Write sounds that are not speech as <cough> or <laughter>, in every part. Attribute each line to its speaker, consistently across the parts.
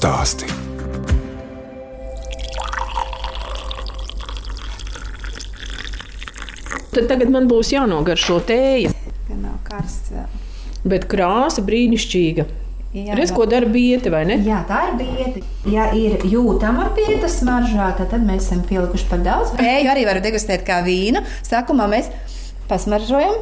Speaker 1: Stāsti.
Speaker 2: Tad tagad man būs jānogaršo tēja, bet krāsa brīnišķīga.
Speaker 3: Jā,
Speaker 2: Redz, ko dara biete, vai ne?
Speaker 3: Jā, tā ir bieta. Ja ir jūtama bieta smaržā, tad, tad mēs esam pielikuši par daudz. Eju arī varu degustēt kā vīnu. Sākumā mēs pasmaržojam.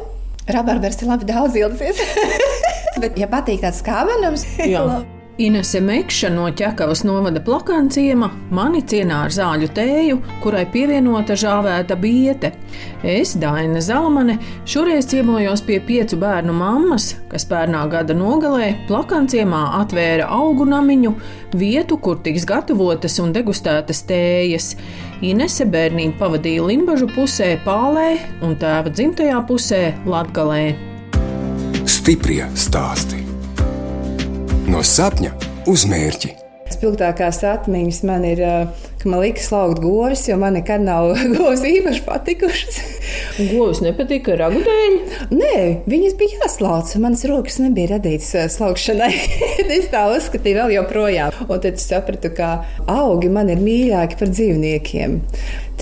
Speaker 3: Rabarbers ir labi daudz ilgsies. <laughs> Bet, ja patīk tāds skābenums,
Speaker 2: Jā. <laughs> Inese Mekša no ķekavas novada plakanciema mani cienā ar zāļu tēju, kurai pievienota žāvēta biete. Es, Daina Zalamane, šoreiz ciemojos pie piecu bērnu mammas, kas pērnā gada nogalē plakanciemā atvēra augu namiņu, vietu, kur tiks gatavotas un degustētas tējas. Inese bērnību pavadīja Limbažu pusē, Pālē un tēva dzimtajā pusē, Latgalē.
Speaker 1: Stiprie stāsti. No sapņa uz mērķi.
Speaker 3: Spilgtākās atmiņas man ir, ka man liekas laukt govis, jo man nekad nav <laughs> govs īpaši patikušas.
Speaker 2: Govs nepatika ragu dēļ.
Speaker 3: Nē, viņas bija jāslauc. Manas rokas nebija radītas slaukšanai. <laughs> es tā uzskatīju vēl joprojām. Un tad es sapratu, ka augi man ir mīļāki par dzīvniekiem.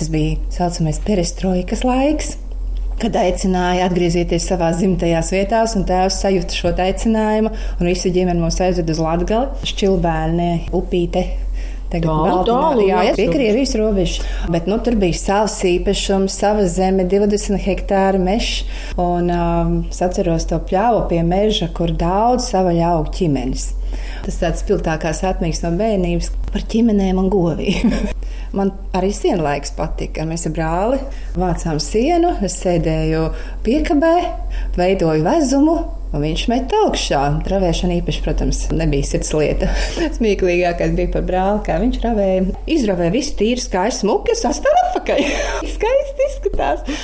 Speaker 3: Tas bija tā saucamais perestroikas laiks. Kad aicināja atgriezties savā dzimtajās vietās, un tēvs sajūta šo aicinājumu, un visi ģimene mūs aizveda uz Latviju, šķilbēlnē, upīte.
Speaker 2: Tālu, tālu,
Speaker 3: jā, jā, pie Krievijas robežas. Bet nu, tur bija savs īpašums, sava zeme, 20 hektāri meža. Un um, es atceros to pļāvu pie meža, kur daudz savaļu augu ķimenes. Tas tāds spilgtākās atmiņas no bērnības par ķimenēm un govīm. <laughs> Man arī sienlaiks patika. Mēs ar brāli vācām sienu, es sēdēju piekabē, veidoju vezumu. Un viņš met augšā. Ravēšana īpaši, protams, nebija sirds lieta. <laughs> Smieklīgākais bija par brāli, kā viņš ravēja. Izravēja visu tīru, skaistu smuku, es atstāju atpakaļ. <laughs> Skaisti izskatās.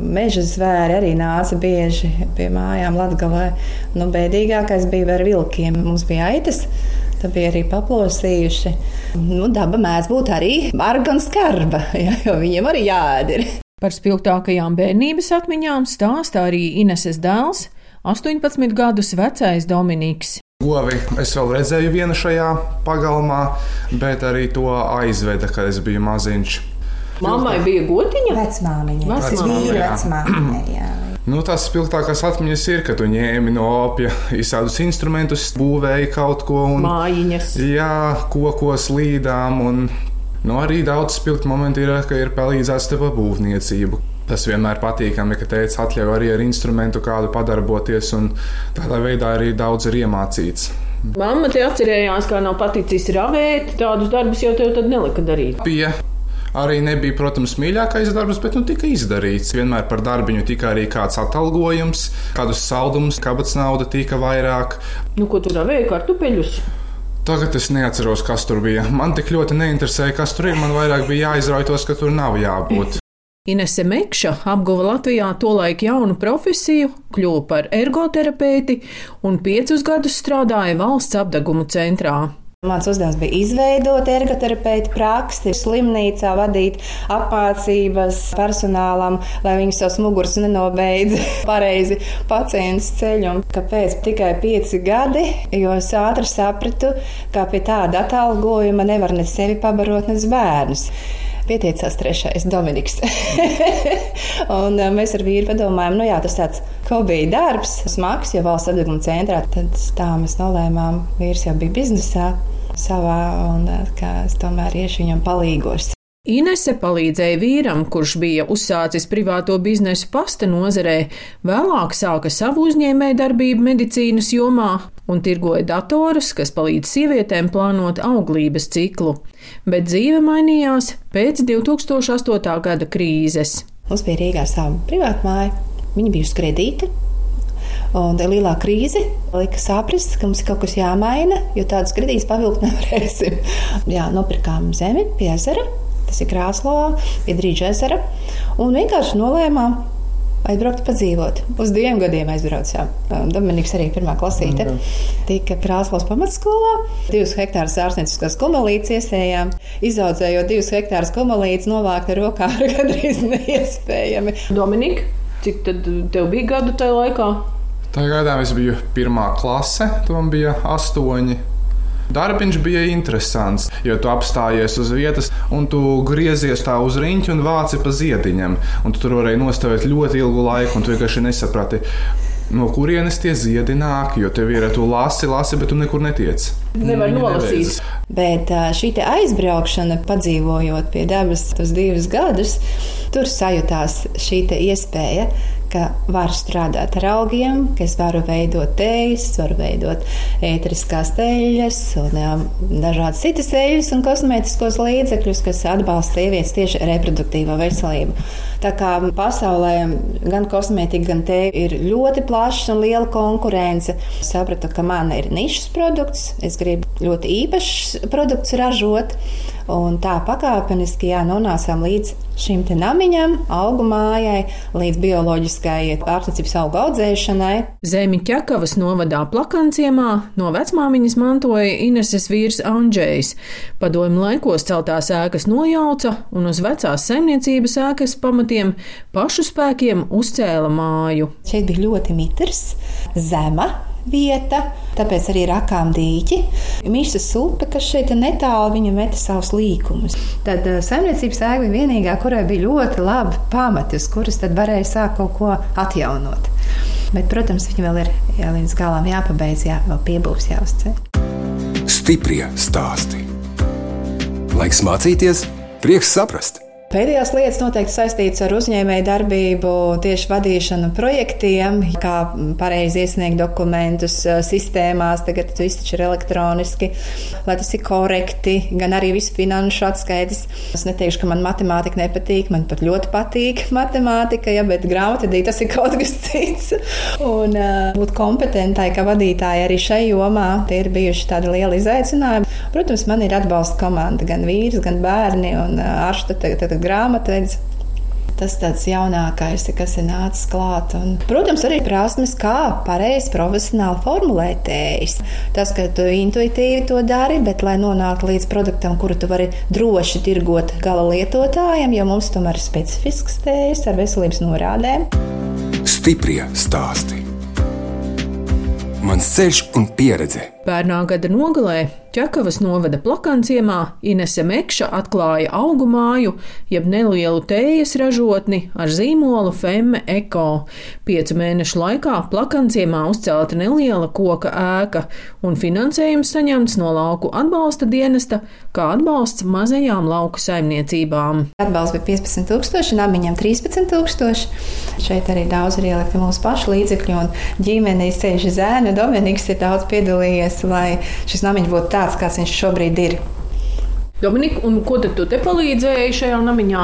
Speaker 3: Meža zvēri arī nāca bieži pie mājām Latvijā. Nu, bēdīgākais bija ar vilkiem. Mums bija aitas, tad bija arī paplosījuši. Nu, daba mēdz būt arī marga un skarba, <laughs> ja, jo viņiem arī jāēd.
Speaker 2: Par spilgtākajām bērnības atmiņām stāsta arī Ineses dēls, 18 gadus vecais Dominiks.
Speaker 4: Govi es vēl redzēju vienu šajā pagalmā, bet arī to aizveda, kad es biju maziņš.
Speaker 2: Mammai bija gotiņa.
Speaker 3: Vecmāmiņa.
Speaker 2: Vecmāmiņa,
Speaker 3: vecmāmiņa, jā.
Speaker 4: Nu, tās spilgtākās atmiņas ir, kad tu ņēmi no opija visādus instrumentus, būvēji kaut ko un
Speaker 2: Mājiņas.
Speaker 4: jā, kokos līdām. Un, nu, arī daudz spilgti momenti ir, ka ir palīdzēts tev būvniecību. Tas vienmēr patīkami, ka teica atļauj arī ar instrumentu kādu padarboties, un tādā veidā arī daudz ir iemācīts.
Speaker 2: Mamma te atcerējās, kā nav paticis ravēt, tādus darbus jau tev tad nelika darīt.
Speaker 4: Pie arī nebija, protams, mīļākais darbs, bet nu tika izdarīts. Vienmēr par darbiņu tika arī kāds atalgojums, kādus saldumus, kabats nauda tika vairāk.
Speaker 2: Nu, ko tu ravēji kartupeļus?
Speaker 4: Tagad es neatceros, kas tur bija. Man tik ļoti neinteresēja, kas tur ir. Man vairāk bija jāizrauj tos, ka tur nav jābūt.
Speaker 2: Inese Mekša apguva Latvijā tolaik jaunu profesiju, kļuva par ergoterapeiti un piecus gadus strādāja valsts apdagumu centrā.
Speaker 3: Mans uzdevums bija izveidot ergoterapeitu praksi, slimnīcā vadīt apmācības personālam, lai viņi savus muguras nenobeidz <laughs> pareizi pacientu ceļu. Kāpēc tikai pieci gadi? Jo es ātri sapratu, ka pie tāda atalgojuma nevar ne sevi pabarot, ne bērnus. Pieteicās trešais, Dominiks. <laughs> un eh, mēs ar vīru padomājām, nu jā, tas tāds hobija darbs, smags, jo valsts atbilduma centrā. Tad tā mēs nolēmām, vīrs jau bija biznesā savā, un eh, ka es tomēr iešu viņam palīgos.
Speaker 2: Inese palīdzēja vīram, kurš bija uzsācis privāto biznesu pasta nozarē, vēlāk sāka savu uzņēmēju darbību medicīnas jomā un tirgoja datorus, kas palīdz sievietēm plānot auglības ciklu. Bet dzīve mainījās pēc 2008. gada krīzes.
Speaker 3: Mums bija Rīgā sava privāta māja, viņa bija uz kredīta. Un tā lielā krīze lika saprast, ka mums ir kaut kas jāmaina, jo tādas kredītas pavilkt nevarēsim. <laughs> Jā, nopirkām zemi pie ezera, tas ir Krāslā, pie Drīža ezera, un vienkārši nolēmām aizbraukt padzīvot. Uz diviem gadiem aizbraucām. Dominiks arī pirmā klasīte. Tika Krāslas pamatskolā. Divus hektārus ārstnieciskās kumelītes iesējām. Izaudzējot divus hektārus kumelītes, novākt ar rokām ir <laughs> gandrīz neiespējami.
Speaker 2: Dominika, cik tad tev bija gadu tajā laikā?
Speaker 4: Tā gadā es biju pirmā klase, tad man bija astoņi. Darbiņš bija interesants, jo tu apstājies uz vietas un tu griezies tā uz riņķa un vāci pa ziediņam. Un tu tur varēji nostāvēt ļoti ilgu laiku, un tu vienkārši nesaprati, no kurienes tie ziedi nāk. Jo tev ir tu lasi, lasi, bet tu nekur netiec.
Speaker 2: Nevar nolasīt.
Speaker 3: Bet šī aizbraukšana, padzīvojot pie dabas tos divus gadus, tur sajūtās šī iespēja ka var strādāt ar augiem, ka es varu veidot tējas, varu veidot ēteriskās teļas un um, dažādas citas eļļas un kosmētiskos līdzekļus, kas atbalsta sievietes tieši reproduktīvo veselību. Tā kā pasaulē gan kosmētika, gan tēja ir ļoti plaša un liela konkurence, sapratu, ka man ir nišas produkts, es gribu ļoti īpašs produkts ražot. Un tā pakāpeniski jā, nonācām līdz šim namiņam, augu mājai, līdz bioloģiskai ārstniecības auga audzēšanai.
Speaker 2: Zemi ķekavas novadā plakanciemā no vecmāmiņas mantoja Ineses vīrs Andrzejs. Padomju laikos celtās ēkas nojauca un uz vecās saimniecības ēkas pamatiem pašu spēkiem uzcēla māju.
Speaker 3: Šeit bija ļoti mitrs, zema vieta, tāpēc arī rakām dīķi. Mīsas upe, kas šeit ir netālu, viņa meta savus līkumus. Tad uh, saimniecības ēka bija vienīgā, kurai bija ļoti labi pamati, uz kuras tad varēja sākt kaut ko atjaunot. Bet, protams, viņa vēl ir jā, līdz galam jāpabeidz, jā, vēl piebūs jāuzceļ.
Speaker 1: Stiprie stāsti. Laiks mācīties, prieks saprast!
Speaker 3: Pēdējās lietas noteikti saistītas ar uzņēmēju darbību, tieši vadīšanu projektiem, kā pareizi iesniegt dokumentus sistēmās. Tagad viss taču ir elektroniski, lai tas ir korekti, gan arī visu finanšu atskaites. Es neteikšu, ka man matemātika nepatīk, man pat ļoti patīk <laughs> matemātika, ja, bet grāmatvedība tas ir kaut kas cits. Un būt kompetentai, kā vadītāji arī šai jomā, tie ir bijuši tādi lieli izaicinājumi. Protams, man ir atbalsta komanda, gan vīrs, gan bērni un ārsta. Grāmatvedis. Tas tāds jaunākais, kas ir nācis klāt. Un, protams, arī prasmes, kā pareizi profesionāli formulēt tējas. Tas, ka tu intuitīvi to dari, bet lai nonāktu līdz produktam, kuru tu vari droši tirgot gala lietotājiem, jo mums tomēr ir specifisks tējas ar veselības norādēm.
Speaker 1: Stiprie stāsti. Mans ceļš un pieredze.
Speaker 2: Pērnā gada nogalē Čakavas novada plakanciemā Inese Mekša atklāja augu māju, jeb nelielu tējas ražotni ar zīmolu Femme Eko. Piecu mēnešu laikā plakanciemā uzcelta neliela koka ēka un finansējums saņemts no lauku atbalsta dienesta, kā atbalsts mazajām lauku saimniecībām.
Speaker 3: Atbalsts bija 15 tūkstoši, namiņam 13 tūkstoši. Šeit arī daudz ir ielikti mūsu pašu līdzekļu un ģimenes ceļš zēnu. Dominiks ir daudz piedalījies, lai šis namiņš būtu tā tāds, kāds viņš šobrīd ir.
Speaker 2: Dominika, un ko tad tu te palīdzēji šajā namiņā?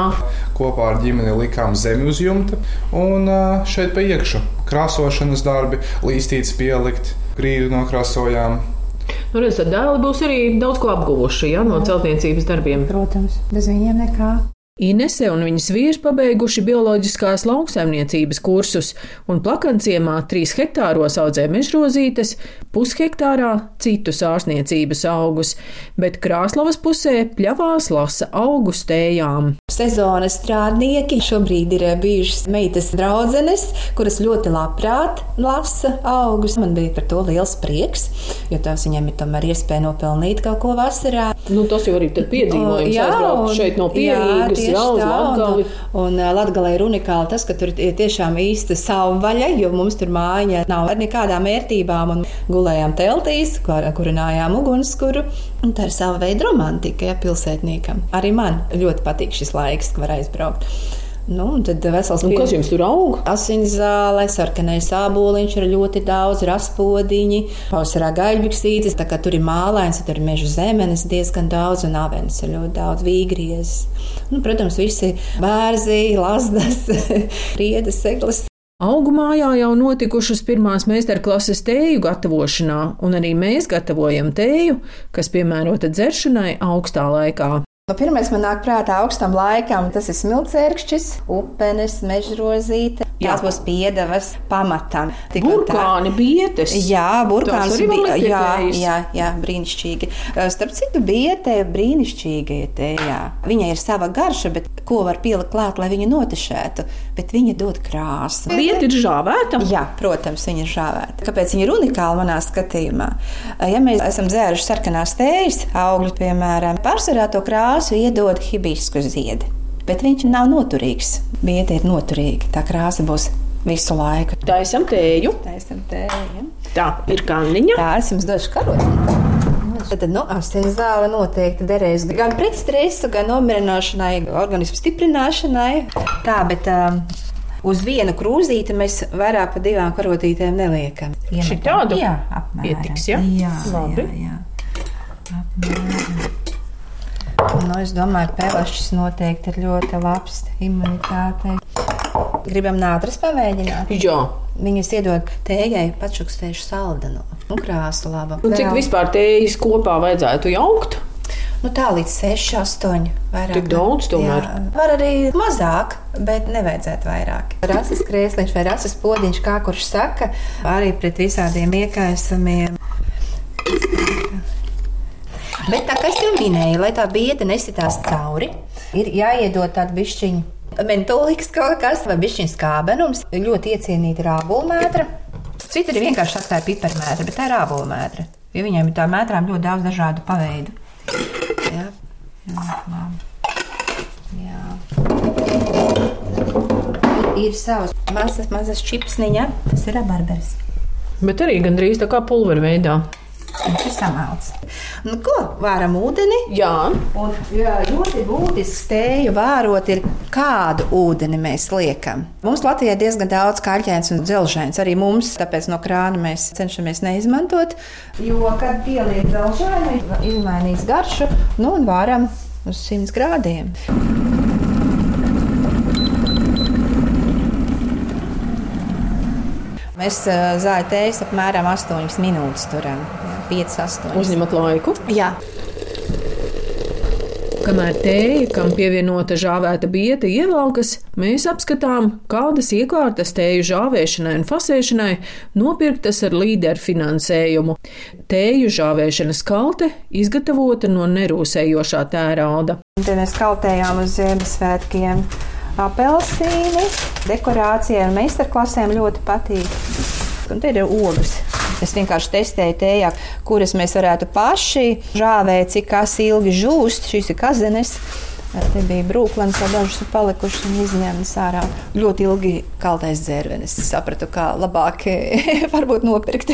Speaker 4: Kopā ar ģimeni likām zemi uz jumta un šeit pa iekšu krāsošanas darbi, līstītes pielikt, grīdu nokrāsojām.
Speaker 2: Nu, redz, tad dēli būs arī daudz ko apguvuši ja, no celtniecības darbiem.
Speaker 3: Protams, bez viņiem nekā.
Speaker 2: Inese un viņas vīrs pabeiguši bioloģiskās lauksaimniecības kursus, un plakanciemā trīs hektāros audzē mežrozītes, pushektārā citus ārstniecības augus, bet Krāslavas pusē pļavās lasa augu stējām.
Speaker 3: Sezonas strādnieki šobrīd ir bijušas meitas draudzenes, kuras ļoti labprāt lasa augus. Man bija par to liels prieks, jo tās viņiem ir tomēr iespēja nopelnīt kaut ko vasarā.
Speaker 2: Nu, tas jau arī piedzīvojums, jā, aizbraukt šeit no pierīgas. Jā,
Speaker 3: tā, Latgali. Un, un Latgalē ir unikāli tas, ka tur ir tiešām īsta savvaļa, jo mums tur māja nav ar nekādām vērtībām un gulējām teltīs, kur, kurinājām ugunskura. Un tā ir sava veida romantika, ja pilsētniekam. Arī man ļoti patīk šis laiks, kad var aizbraukt. Nu, tad vesels
Speaker 2: nu, kas jums tur aug?
Speaker 3: Asiņzāle, sarkanais āboliņš ir ļoti daudz, raspodiņi, pavasarā gaļbiksītes, tā kā tur ir mālains, tur ir meža zemenes diezgan daudz un avenes ir ļoti daudz vīgriezes. Nu, protams, visi bērzi, lasdas, <laughs> riedas, seglas.
Speaker 2: Augu mājā jau notikušas pirmās meistarklases tēju gatavošanā, un arī mēs gatavojam tēju, kas piemērota dzeršanai augstā laikā.
Speaker 3: Nu, pirmais man nāk prātā augstam laikam, tas ir smilcērkšķis, upenes, mežrozīte. Tās būs piedevas pamatam. Tik.
Speaker 2: Burkāni, bietes.
Speaker 3: Jā, burkāns bija.
Speaker 2: pie
Speaker 3: Jā, jā, jā, brīnišķīgi. Starp citu, biete brīnišķīga ir tējā. Viņai ir sava garša, bet ko var pielikt klāt, lai viņa notešētu? Bet viņa dod krāsu.
Speaker 2: Bieta ir žāvēta.
Speaker 3: Jā, protams, viņa ir žāvēta. Kāpēc viņa ir unikāla manā skatījumā? Ja mēs esam dzēruši sarkanās tējas, augļu, piemēram, pārsvarā to krāsu iedod hibisku ziedi. Bet viņš nav noturīgs. Bieta ir noturīga. Tā krāsa būs visu laiku.
Speaker 2: Taisam tēju.
Speaker 3: Taisam tēju.
Speaker 2: Tā ir kanniņa.
Speaker 3: Tā es jums došu karotīnu. Tad nu, asins zāle noteikti derēs gan pret stresu, gan nomierināšanai, organismu stiprināšanai. Tā, bet um, uz vienu krūzīti mēs vairāk par divām karotītēm neliekam.
Speaker 2: Šī tādu
Speaker 3: Jā, apmēram.
Speaker 2: pietiks, ja?
Speaker 3: Jā,
Speaker 2: Labi.
Speaker 3: jā, jā. Apmēram. Nu, es domāju, ka pēlašs noteikti ir ļoti labs imunitātei. Gribam nātris pamēģināt.
Speaker 2: Jā.
Speaker 3: Viņas iedod tējai pačukstējušu saldenu un krāsu labu.
Speaker 2: Un cik vispār tējas kopā vajadzētu jaukt?
Speaker 3: Nu, tā līdz 6, 8. Vairāk.
Speaker 2: Tik daudz tomēr?
Speaker 3: Jā, var arī mazāk, bet nevajadzētu vairāk. Rases krēsliņš vai rases podziņš, kā kurš saka, arī pret visādiem iekaisumiem. Bet tā kā es jau minēju, lai tā bieda nesitās cauri, ir jāiedod tādu bišķiņu. Mentolīks kaut kas vai bišķiņas skābenums, ļoti iecienīta ir ābolmētra. Citi ir vienkārši atstāja pipermētra, bet tā ir ābolmētra. Jo viņiem ir tā mētrām ļoti daudz dažādu paveidu. Jā, jā. Jā. Ir savas mazas, mazas čipsniņa. Tas ir rabarberis.
Speaker 2: Bet arī gandrīz tā kā pulveru veidā.
Speaker 3: Viņš ir samalts. Nu, ko? Vāram ūdeni.
Speaker 2: Jā,
Speaker 3: Un, jā, ļoti būtisks tēju vērot ir, kādu ūdeni mēs liekam. Mums Latvijā ir diezgan daudz kaļķēns un dzelžains. Arī mums, tāpēc no krāna mēs cenšamies neizmantot. Jo, kad pieliek dzelžaini, izmainīs garšu, nu un vāram uz 100 grādiem. Mēs zāļu tējas apmēram 8 minūtes turam. 5, 8.
Speaker 2: uzņemat laiku.
Speaker 3: Jā,
Speaker 2: Kamēr tēja, kam pievienota žāvēta bieta, ievelkas, mēs apskatām, kādas iekārtas tēju žāvēšanai un fasēšanai nopirktas ar līderu finansējumu. Tēju žāvēšanas kalte izgatavota no nerūsējošā tērauda.
Speaker 3: Te mēs kaltējām uz Ziemassvētkiem apelsīni. Dekorācijai un meistarklasēm ļoti patīk. Un te ir ogas. Es vienkārši testēju tējā, kuras mēs varētu paši žāvēt, cik ilgi žūst. Šīs kazenes. Te bija brūklēns, jau dažas ir palikušas un izņemtas ārā. Ļoti ilgi kaltais dzērvenis. Es sapratu, kā labāk <laughs> varbūt nopirkt.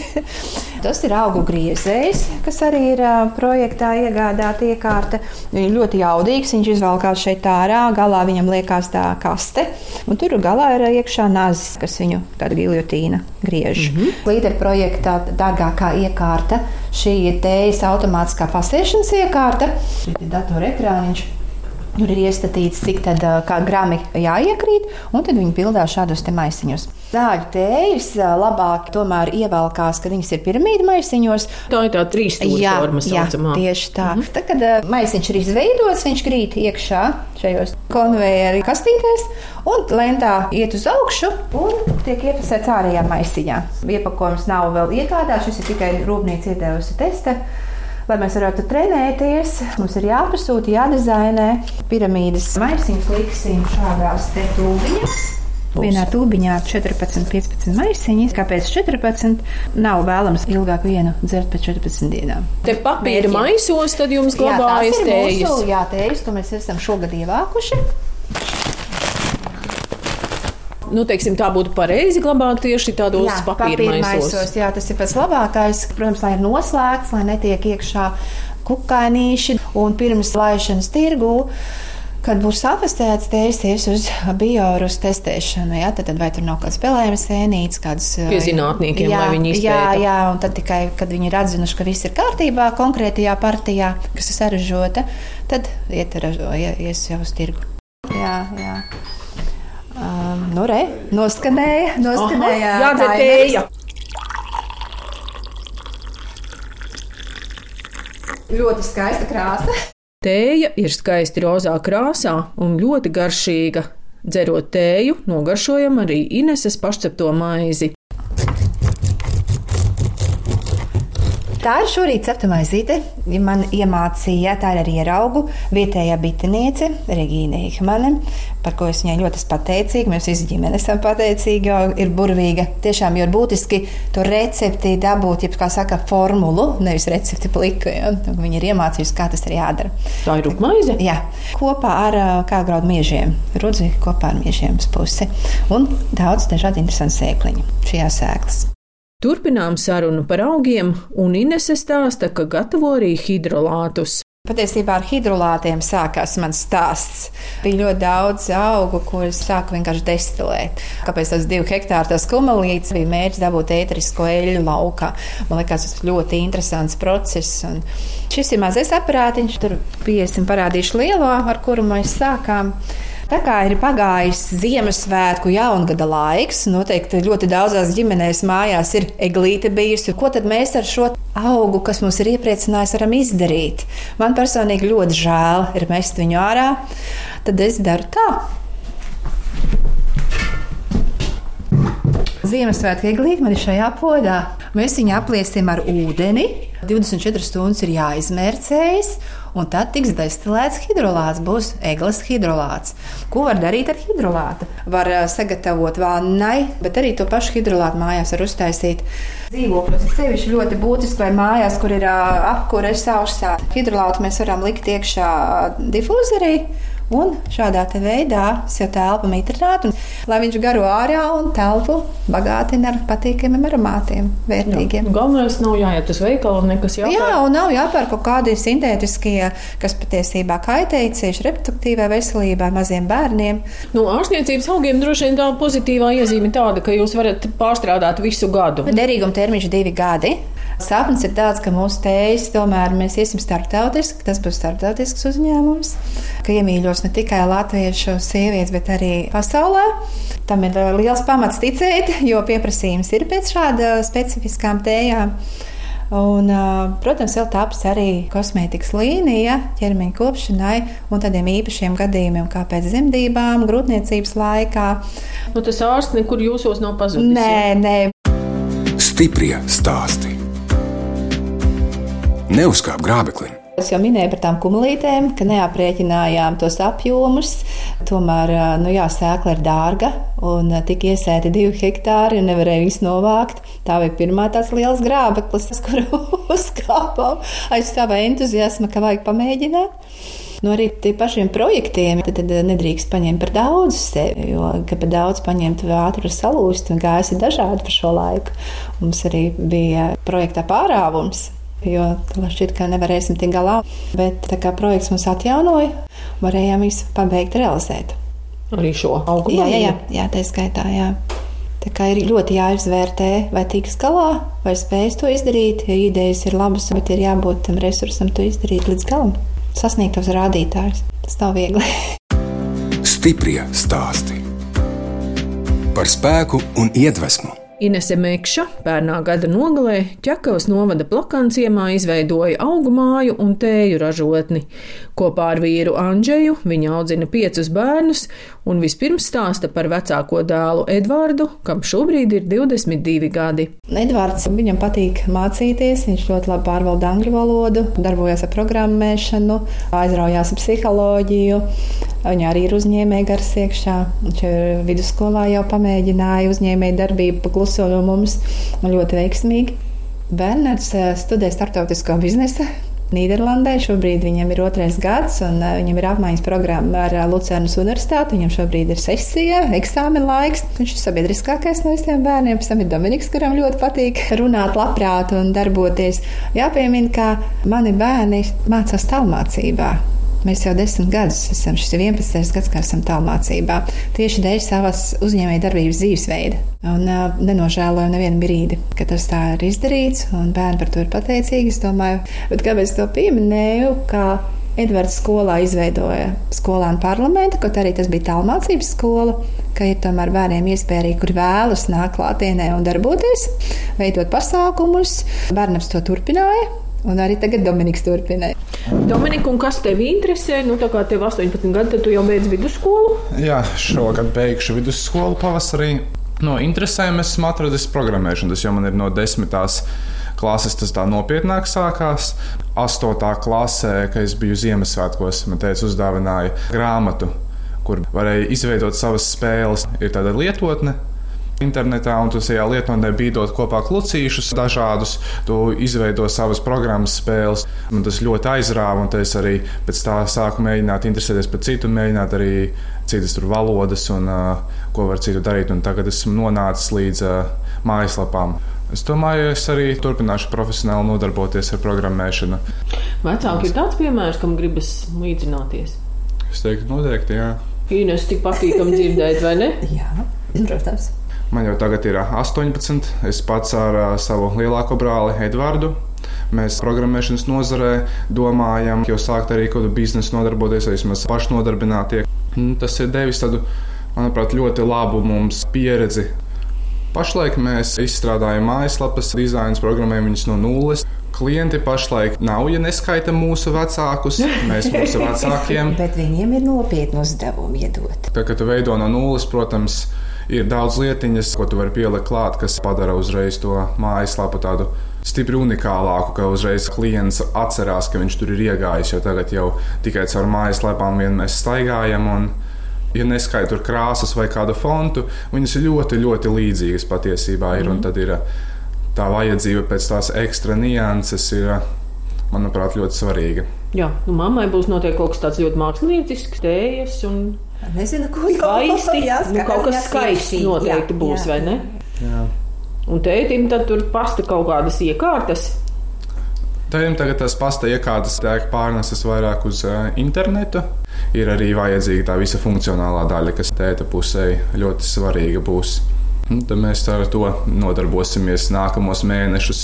Speaker 3: Tas ir augu griezējs, kas arī ir projektā iegādāta iekārta. Viņš ir ļoti jaudīgs, viņš izvelkās šeit ārā, galā viņam liekas tā kaste. Un tur galā ir iekšā nazis, kas viņu tāda giljotīna griež. Mm -hmm. Līdera projektā dārgākā iekārta šī ir tējas automātiskā pasēšanas iekārta. Šī ir datorekrāniņš. Tur ir iestatīts, cik tad, grami jāiekrīt, un tad viņi pildās šādos te maisiņos. Zāļu tējas labāk tomēr ievelkās, kad viņas ir piramīdu maisiņos.
Speaker 2: Tā ir tā trīs stūra forma,
Speaker 3: jā,
Speaker 2: saucamā.
Speaker 3: tieši tā. Mm. Tad, kad maisiņš ir izveidots, viņš krīt iekšā šajos konvejeru kastītēs, un lentā iet uz augšu un tiek iepasēts ārējā maisiņā. Iepakojums nav vēl iegādāts, šis ir tikai rūpnīca iedevusi testa. Lai mēs varētu trenēties, mums ir jāpasūta, jādizainē piramīdas maisiņus, liksim šādās te tūbiņās. Vienā tūbiņā 14, 15 maisiņi. Kāpēc 14? Nav vēlams ilgāk vienu dzert pēc 14 dienām.
Speaker 2: Te papīra maisos, tad jums glabājas
Speaker 3: ir
Speaker 2: tējas.
Speaker 3: jā, tējas, ko mēs esam šogad ievākuši.
Speaker 2: Nu, teiksim, tā būtu pareizi glabāt tieši tādos papīra maisos.
Speaker 3: Jā, tas ir pats labākais. Protams, lai ir noslēgts, lai netiek iekšā kukainīši un pirms laišanas tirgū. Kad būs apstādīts, tēsies uz biorus testēšanu. Ja? Tad, tad vai tur nav kāds spēlējums, sēnīts, kādas
Speaker 2: Pie zinātniekiem, lai viņi
Speaker 3: Jā,
Speaker 2: izpēta.
Speaker 3: jā, un tad tikai, kad viņi ir atzinuši, ka viss ir kārtībā konkrētajā partijā, kas ir saražota, tad iet, ies jau uz tirgu. Jā, jā. Nu, re, noskanēja, noskanēja.
Speaker 2: Jādzer
Speaker 3: taimeris.
Speaker 2: tēja.
Speaker 3: Ļoti skaista krāsa.
Speaker 2: Tēja ir skaisti rozā krāsā un ļoti garšīga. Dzerot tēju, nogaršojam arī Ineses pašcepto maizi.
Speaker 3: Tā ir šorīt cepta maizīte. Man iemācīja, tā ir arī ieraugu vietējā bitiniece Regīna Ihmane, par ko es viņai ļoti esmu pateicīga. Mēs visi ģimene esam pateicīgi, jo ir burvīga. Tiešām ir būtiski to recepti dabūt, jeb kā saka, formulu, nevis recepti pliku. Ja? Viņa ir iemācījusi, kā tas ir jādara.
Speaker 2: Tā ir rupmaize?
Speaker 3: Jā, kopā ar kā graudu miežiem. Rudzi kopā ar miežiem pusi. Un daudz dažādu interesantu sēkliņu šajā sēklas.
Speaker 2: Turpinām sarunu par augiem, un Inese stāsta, ka gatavo arī hidrolātus.
Speaker 3: Patiesībā ar hidrolātiem sākās mans stāsts. Bija ļoti daudz augu, kurus sāku vienkārši destilēt. Kāpēc tas divu hektāru tas kumelīts bija mērķis dabūt ēterisko eļļu laukā. Man liekas, tas ļoti interesants process. Un šis ir mazais aparātiņš, tur 50 parādīšu lielo, ar kuru mēs sākām. Tā kā ir pagājis Ziemassvētku jaungada laiks, noteikti ļoti daudzās ģimenēs mājās ir eglīte bijusi. Ko tad mēs ar šo augu, kas mums ir iepriecinājis, varam izdarīt? Man personīgi ļoti žēl ir mest viņu ārā. Tad es daru tā. Ziemassvētku eglīte man ir šajā podā. Mēs viņu apliesim ar ūdeni. 24 stundas ir jāizmērcējas, un tad tiks destilēts hidrolāts. Būs eglis hidrolāts. Ko var darīt ar hidrolātu? Var sagatavot vannai, bet arī to pašu hidrolātu mājās var uztaisīt dzīvokļos. Sevišķi ļoti būtiski, vai mājās, kur ir apkūra sausā. Hidrolātu mēs varam likt iekšā difūzerī Un šādā veidā sev telpa mitrinātu, lai viņš garo ārā un telpu bagātina ar patīkamiem aromātiem, vērtīgiem.
Speaker 2: Jā. Galvenais nav jāiet uz veikalu nekas jāpērk.
Speaker 3: Jā, un nav jāpērk kaut kādi sintētiskie, kas patiesībā kaitēja cieši reproduktīvai veselībai maziem bērniem.
Speaker 2: Nu, ārstniecības augiem droši vien tā pozitīvā iezīme tāda, ka jūs varat pārstrādāt visu gadu.
Speaker 3: Derīguma termiņš divi gadi. Sapnis ir tāds, ka mūsu tējas tomēr mēs iesim starptautiski, tas būs starptautisks uzņēmums, ka iemīļos ne tikai latviešu sievietes, bet arī pasaulē. Tam ir liels pamats ticēt, jo pieprasījums ir pēc šāda specifiskām tējām. Un, protams, vēl tāpēc arī kosmētikas līnija ķermeņa kopšanai un tādiem īpašiem gadījumiem, kā pēc dzemdībām, grūtniecības laikā.
Speaker 2: Nu, tas ārsts nekur jūsos nav pazudis.
Speaker 3: Nē, nē.
Speaker 1: Stiprie stāstī. Neuzkāp grābeklim.
Speaker 3: Es jau minēju par tām kumulītēm, ka neaprēķinājām tos apjomus. Tomēr nu jā, sēkla ir dārga un tika iesēti divi hektāri un nevarēja viņus novākt. Tā bija pirmā tāds liels grābeklis, <laughs> kuru uzkāpām aiz sava entuziasma, ka vajag pamēģināt. Nu, arī tiem pašiem projektiem tad, tad nedrīkst paņemt par daudz sevi, jo, ka par daudz paņemt ātri salūst un gājas ir dažādi par šo laiku. Mums arī bija projektā pārāvums jo šķiet, ka nevarēsim tikt galā. Bet tā kā projekts mums atjaunoja, varējām visu pabeigt realizēt.
Speaker 2: Arī šo augumu?
Speaker 3: Jā, jā, jā, jā tā skaitā. Jā. Tā kā ir ļoti jāizvērtē, vai tiks galā, vai spējas to izdarīt. Ja idejas ir labas, bet ir jābūt tam resursam, to izdarīt līdz galam, sasniegt tos rādītājus. Tas nav viegli.
Speaker 1: Stiprie stāsti par spēku un iedvesmu.
Speaker 2: Inese Mekša pērnā gada nogalē Čakavas novada plakanciemā izveidoja augu māju un tēju ražotni. Kopā ar vīru Andžeju viņa audzina piecus bērnus un vispirms stāsta par vecāko dēlu Edvardu, kam šobrīd ir 22 gadi.
Speaker 3: Edvards viņam patīk mācīties, viņš ļoti labi pārvalda angļu valodu, darbojas ar programmēšanu, aizraujās ar psiholoģiju. Viņa arī ir uzņēmēja gars iekšā. Viņš ir vidusskolā jau pamēģināja uzņēmēju darbību pakluso no mums ļoti veiksmīgi. Bernards eh, studē starptautisko biznesu. Nīderlandē šobrīd viņam ir otrais gads, un eh, viņam ir apmaiņas programma ar eh, Lucernas Universitāti. Viņam šobrīd ir sesija, eksāmena laiks. Viņš ir sabiedriskākais no visiem bērniem. Pēc tam ir Dominiks, kuram ļoti patīk runāt, labprāt un darboties. Jāpiemina, ka mani bērni mācās tālmācībā. Mēs jau desmit gadus esam, šis ir 11. gads, kā esam tālmācībā, tieši dēļ savas uzņēmējdarbības dzīvesveida. Un uh, nenožēlojam nevienu brīdi, ka tas tā ir izdarīts, un bērni par to ir pateicīgi. Es domāju, kāpēc to pieminēju? Edvards skolā izveidoja skolānu parlamentu, kaut arī tas bija tālmācības skola, ka ir tomēr bērniem iespēja arī, kur vēlas nākt klātienē un darboties, veidot pasākumus. Bērnams to turpināja. Un arī tagad Dominiks turpināja.
Speaker 2: Dominika, un kas tev interesē? Nu, tā kā tev 18 gadi, tad tu jau beidz vidusskolu.
Speaker 4: Jā, šogad beigšu vidusskolu pavasarī. No interesēm esmu atradis programmēšanu. Tas jau man ir no desmitās klases, tas tā nopietnāk sākās. Astotā klasē, kad es biju Ziemassvētkos, man teica, uzdāvināja grāmatu, kur varēja izveidot savas spēles. Ir tāda lietotne, internetā, un tu tajā lietotnē bīdot kopā klucīšus dažādus, tu izveido savas programmas spēles. Man tas ļoti aizrāva, un es arī pēc tā sāku mēģināt interesēties par citu, mēģināt arī citas tur valodas un uh, ko var citu darīt. Un tagad esmu nonācis līdz uh, mājaslapām. Es domāju, es arī turpināšu profesionāli nodarboties ar programmēšanu.
Speaker 2: Vecāki ir tāds piemērs, kam gribas līdzināties.
Speaker 4: Es teiktu, noteikti, jā.
Speaker 2: Ines, tik patīkami dzirdēt, vai ne? <laughs>
Speaker 3: Jā, protams.
Speaker 4: Man jau tagad ir 18. Es pats ar savu lielāko brāli Edvardu. Mēs programmēšanas nozarē domājam, jau sākt arī kādu biznesu nodarboties, vai vismaz pašnodarbinātie. Tas ir devis tādu, manuprāt, ļoti labu mums pieredzi. Pašlaik mēs izstrādājam mājaslapas, dizainu, programmējam viņus no nulles. Klienti pašlaik nav, ja neskaita mūsu vecākus, mēs mūsu vecākiem. <laughs>
Speaker 3: Bet viņiem ir nopietni uzdevumi iedot.
Speaker 4: Tā kā tu veido no nulles, protams, ir daudz lietiņas, ko tu vari pielikt klāt, kas padara uzreiz to mājaslapu tādu stipri unikālāku, ka uzreiz klients atcerās, ka viņš tur ir iegājis. Jo tagad jau tikai caur mājaslapām vien mēs staigājam. Un, ja neskaidro tur krāsas vai kādu fontu, viņas ir ļoti, ļoti līdzīgas patiesībā. Ir, mm. Tad ir tā vajadzība pēc tās ekstra nianses, ir, manuprāt, ļoti svarīga.
Speaker 2: Jā, nu, mammai būs noteikti kaut kas tāds ļoti mākslinieks, tējas un
Speaker 3: Nezinu, ko
Speaker 2: skaisti. <laughs> Jā, nu, kaut kas skaists noteikti jā, būs, jā. vai ne?
Speaker 4: Jā.
Speaker 2: Un tētim tad tur pasta kaut kādas iekārtas.
Speaker 4: Tētim tagad tas pasta iekārtas tiek pārnesas vairāk uz uh, internetu. Ir arī vajadzīga tā visa funkcionālā daļa, kas tēta pusē ļoti svarīga būs. Un tad mēs ar to nodarbosimies nākamos mēnešus.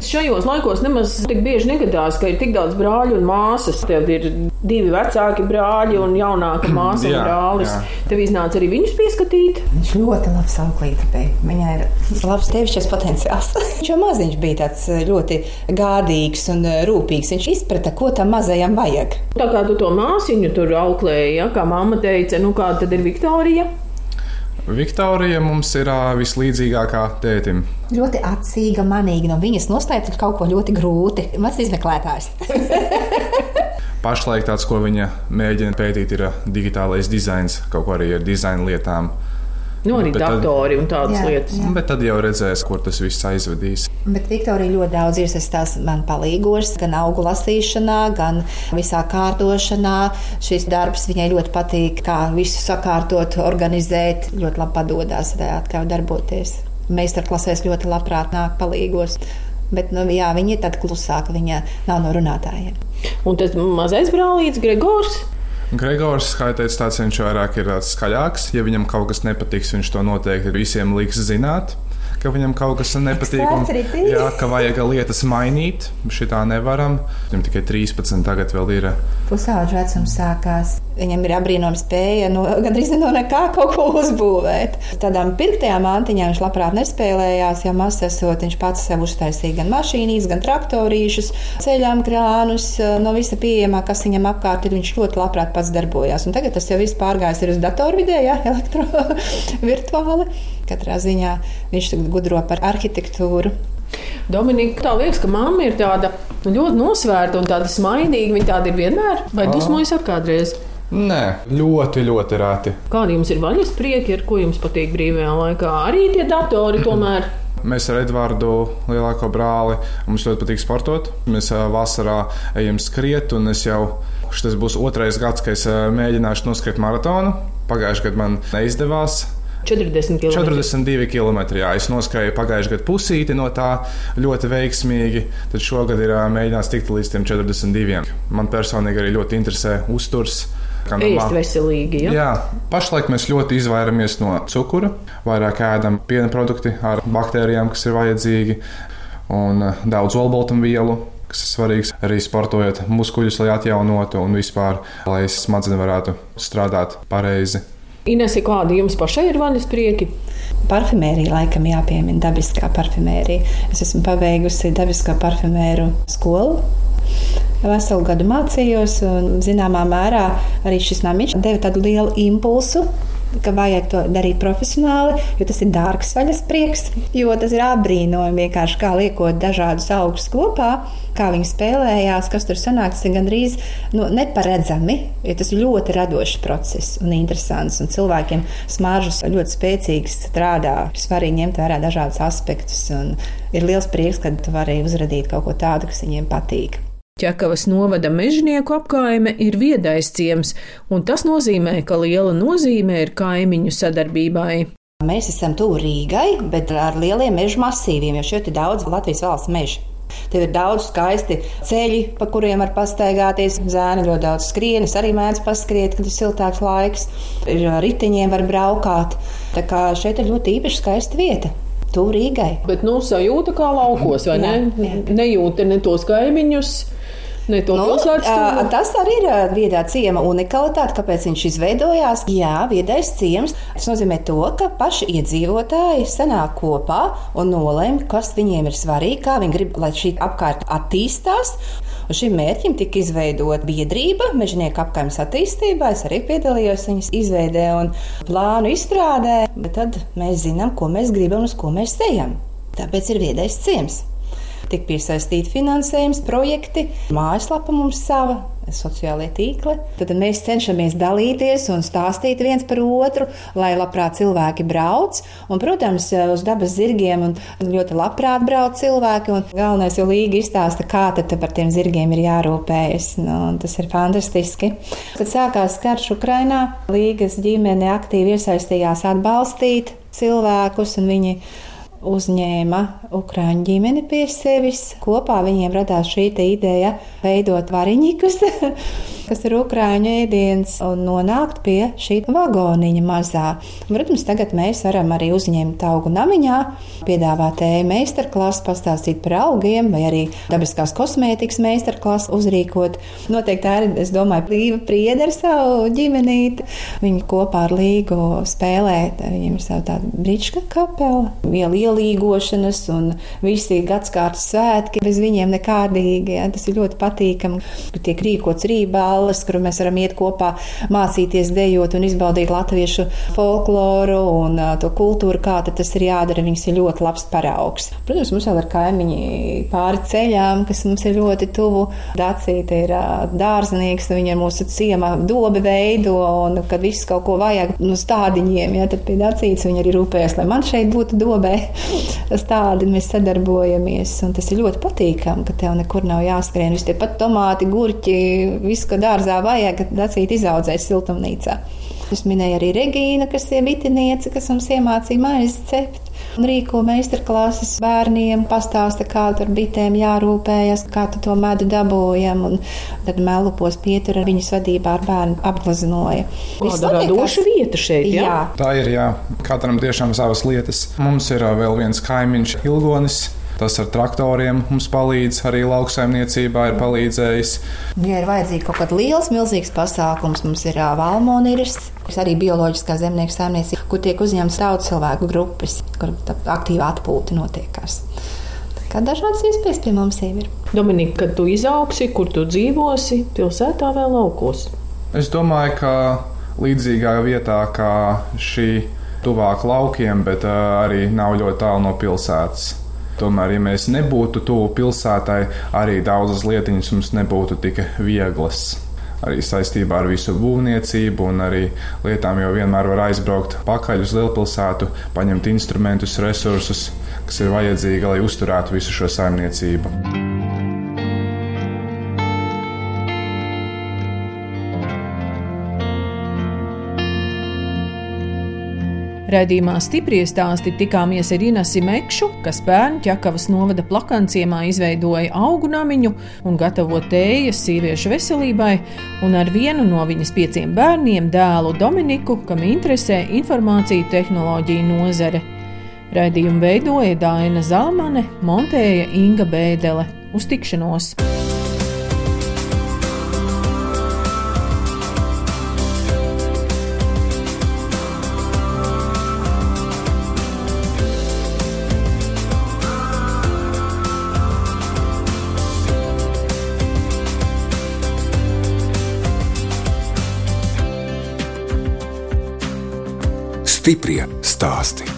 Speaker 2: Šajos laikos nemaz tik bieži negadās, ka ir tik daudz brāļu un māsas. Tev ir divi vecāki brāļi un jaunāka <clears throat> māsa un brālis. Jā. Tev iznāca arī viņus pieskatīt.
Speaker 3: Viņš ļoti labi auklīte. Viņai ir labs tevišķis potenciāls. <laughs> Viņš jau maziņš bija tāds ļoti gādīgs un rūpīgs. Viņš izprata, ko tam mazajam vajag.
Speaker 2: Tā kā tu to māsiņu tur auklēji, ja, kā mamma teica, nu kāda tad ir Viktorija?
Speaker 4: Viktorija mums ir vislīdzīgākā tētim.
Speaker 3: Ļoti atsīga, manīga. No viņas noslēpt kaut ko ļoti grūti. Mazs izmeklētājs. <laughs>
Speaker 4: Pašlaik tāds, ko viņa mēģina pētīt, ir digitālais dizains, kaut ko arī ar dizaina lietām.
Speaker 2: Nu, arī bet datori tad, un tādas jā, lietas.
Speaker 4: Jā. Bet tad jau redzēs, kur tas viss aizvedīs.
Speaker 3: Bet Viktorija ļoti daudz iesaistās man palīgos, gan augu lasīšanā, gan visā kārtošanā. Šis darbs viņai ļoti patīk, kā visu sakārtot, organizēt. Ļoti labi padodas, atļauj darboties. Meistarklasēs ļoti labprāt nāk palīgos. Bet nu, jā, viņa ir tāda klusāka, viņa nav no runātājiem.
Speaker 2: Un tas mazais brālītis Gregors.
Speaker 4: Gregors, kā jau teicu, tāds viņš vairāk ir skaļāks. Ja viņam kaut kas nepatiks, viņš to noteikti visiem liks zināt ka viņam kaut kas nepatīk. Un, jā, ka vajag lietas mainīt. Šitā nevaram. Viņam tikai 13, tagad vēl ir.
Speaker 3: Pusauģis vecums sākās. Viņam ir apbrīnojama spēja no, gandrīz no nekā kaut ko uzbūvēt. Tādām pirktajām mantiņām viņš labprāt nespēlējās, jo mazs esot viņš pats sev uztaisīja gan mašīnīs, gan traktorīšus, ceļām krānus, no visa pieejamā, kas viņam apkārt ir. Viņš ļoti labprāt pats darbojās. Un tagad tas jau viss pārgājis uz datorvidē, ja, elektrovirtuāli. <laughs> Katrā ziņā viņš tagad gudro par arhitektūru.
Speaker 2: Dominika, tā liekas, ka mamma ir tāda ļoti nosvērta un tāda smaidīga. Viņa tāda ir vienmēr, vai dusmojas ar kādreiz?
Speaker 4: Nē, ļoti, ļoti rēti.
Speaker 2: Kādi jums ir vaļas prieki, ar ko jums patīk brīvajā laikā? Arī tie datori tomēr. <clears throat>
Speaker 4: Mēs ar Edvardu, lielāko brāli, mums ļoti patīk sportot. Mēs vasarā ejam skriet, un es jau šis būs otrais gads, kad es mēģināšu noskriet maratonu. Pagājušajā gadā man neizdevās.
Speaker 2: 40 km.
Speaker 4: 42 km. Jā, es noskrēju pagājušajā gadā pusīti no tā ļoti veiksmīgi. Tad šogad ir mēģināts tikt līdz 42. Man personīgi arī ļoti interesē uzturs.
Speaker 2: Ēst veselīgi. Ja?
Speaker 4: Jā, pašlaik mēs ļoti izvairamies no cukura. Vairāk ēdam piena produkti ar baktērijām, kas ir vajadzīgi, un daudz olbaltumvielu kas ir svarīgs arī sportojot muskuļus, lai atjaunotu un vispār, lai smadzenes varētu strādāt pareizi.
Speaker 2: Inese, kādi jums pašai ir vaļas prieki?
Speaker 3: Parfumērija laikam jāpiemina dabiskā parfumērija. Es esmu pabeigusi dabisko parfumēru skolu. Veselu gadu mācījos, un zināmā mērā arī šis namiņš deva tādu lielu impulsu ka vajag to darīt profesionāli, jo tas ir dārgs vaļas prieks. Jo tas ir apbrīnojami vienkārši kā liekot dažādus augus kopā, kā viņi spēlējās, kas tur sanāk. Tas ir gandrīz nu, neparedzami, jo tas ir ļoti radošs process un interesants. Un cilvēkiem smaržas ļoti spēcīgi strādā. Svarīgi ņemt vērā dažādus aspektus. Ir liels prieks, ka tu vari uzradīt kaut ko tādu, kas viņiem patīk.
Speaker 2: Ķekavas novada mežnieku apkaime ir viedais ciems, un tas nozīmē, ka liela nozīme ir kaimiņu sadarbībai.
Speaker 3: Mēs esam tuvu Rīgai, bet ar lieliem meža masīviem, jo šeit ir daudz Latvijas valsts meža. Tev ir daudz skaisti ceļi, pa kuriem var pastaigāties. Zēni ļoti daudz skrien, es arī mēdzu paskriet, kad ir siltāks laiks. Ir riteņiem var braukāt. Tā kā šeit ir ļoti īpaši skaista vieta. Tuvu Rīgai.
Speaker 2: Bet, nu, sajūta kā laukos, vai jā, ne? Jā. Nejūta ne tos kaimiņus ne to nu, pilsētas.
Speaker 3: Tas arī ir viedā ciema unikalitāte, kāpēc viņš izveidojās. Jā, viedais ciems. Tas nozīmē to, ka paši iedzīvotāji sanāk kopā un nolēma, kas viņiem ir svarīgi, kā viņi grib, lai šī apkārt attīstās. Šim mērķim tika izveidota biedrība Mežnieku apgājuma attīstībā. Es arī piedalījos viņas izveidē un plānu izstrādē, tad mēs zinām, ko mēs gribam un uz ko mēs ejam. Tāpēc ir viedais ciems tika piesaistīti finansējums, projekti, mājaslapa mums sava. Sociālie tīkli. Tad mēs cenšamies dalīties un stāstīt viens par otru, lai labprāt cilvēki brauc. Un, protams, uz dabas zirgiem ļoti labprāt brauc cilvēki. Galvenais jau līga izstāsta, kā par tiem zirgiem ir jārūpējas. Nu, tas ir fantastiski. Kad sākās karš Ukrainā, līgas ģimene aktīvi iesaistījās atbalstīt cilvēkus, un viņi uzņēma Ukrāņu ģimeni pie sevis. Kopā viņiem radās šī ideja veidot variņikus, <laughs> kas ir Ukrāņu ēdiens, un nonākt pie šī vagoniņa mazā. Protams, tagad mēs varam arī uzņemt augu namiņā, piedāvāt ēnu meistarklasu, pastāstīt par augiem, vai arī dabiskās kosmētikas meistarklasu uzrīkot. Noteikti tā ir, es domāju, Līva prieda ar savu ģimenīti. Viņi kopā ar Līgu spēlē, viņiem ir sava tāda brička kapela, viela ielīgošanas un visi gadsimta svētki bez viņiem nekādīgi. Ja, tas ir ļoti patīkami. Tiek rīkots rīballes, kur mēs varam iet kopā, mācīties dejot un izbaudīt latviešu folkloru un uh, to kultūru, kā tas ir jādara. Viņas ir ļoti labs paraugs. Protams, mums vēl ir kaimiņi pāri ceļām, kas mums ir ļoti tuvu. Dacīte ir uh, dārznieks, viņa ir mūsu ciema dobe veido, un kad viss kaut ko vajag no stādiņiem, ja, tad pie dacītes viņa arī rūpējas, lai man šeit būtu dobē. Tādi mēs sadarbojamies, un tas ir ļoti patīkami, ka tev nekur nav jāskrien. Visi tie pat tomāti, gurķi, viss, ko dārzā vajag, kad dacīt izaudzēs siltumnīcā. Es minēju arī Regīnu, kas ir bitiniece, kas mums iemācīja maizi cept. Un rīko meistarklases bērniem, pastāsta, kā tur bitēm jārūpējas, kā tu to medu dabūjam. Un tad melupos pietur ar viņas vadībā ar bērnu apgleznoja.
Speaker 2: Tāda radoša vieta šeit, jā? jā.
Speaker 4: Tā ir, jā. Katram tiešām savas lietas. Mums ir vēl viens kaimiņš Ilgonis Tas ar traktoriem mums palīdz, arī lauksaimniecībā ir palīdzējis.
Speaker 3: Ja ir vajadzīgs kaut kāds liels, milzīgs pasākums, mums ir valmoniris, kas arī bioloģiskā zemnieku saimniecība, kur tiek uzņemts daudz cilvēku grupas, kur aktīva atpūta notiekās. Kā dažādas iespējas pie mums ir.
Speaker 2: Dominika, kad tu izaugsi, kur tu dzīvosi, pilsētā vai laukos?
Speaker 4: Es domāju, ka līdzīgā vietā kā šī tuvāk laukiem, bet arī nav ļoti tālu no pilsētas. Tomēr, ja mēs nebūtu tuvu pilsētai, arī daudzas lietiņas mums nebūtu tik vieglas. Arī saistībā ar visu būvniecību un arī lietām jau vienmēr var aizbraukt pakaļ uz lielpilsētu, paņemt instrumentus, resursus, kas ir vajadzīgi, lai uzturētu visu šo saimniecību.
Speaker 2: Radījumā stipri stāsti tikāmies ar Inasu Mekšu, kas bērnu ķekavas novada plakanciemā izveidoja augu namiņu un gatavo tējas sieviešu veselībai, un ar vienu no viņas pieciem bērniem, dēlu Dominiku, kam interesē informāciju tehnoloģiju nozare. Raidījumu veidoja Dāna Zalmane, montēja Inga Bēdele. Uz tikšanos!
Speaker 1: Stiprie stāsti.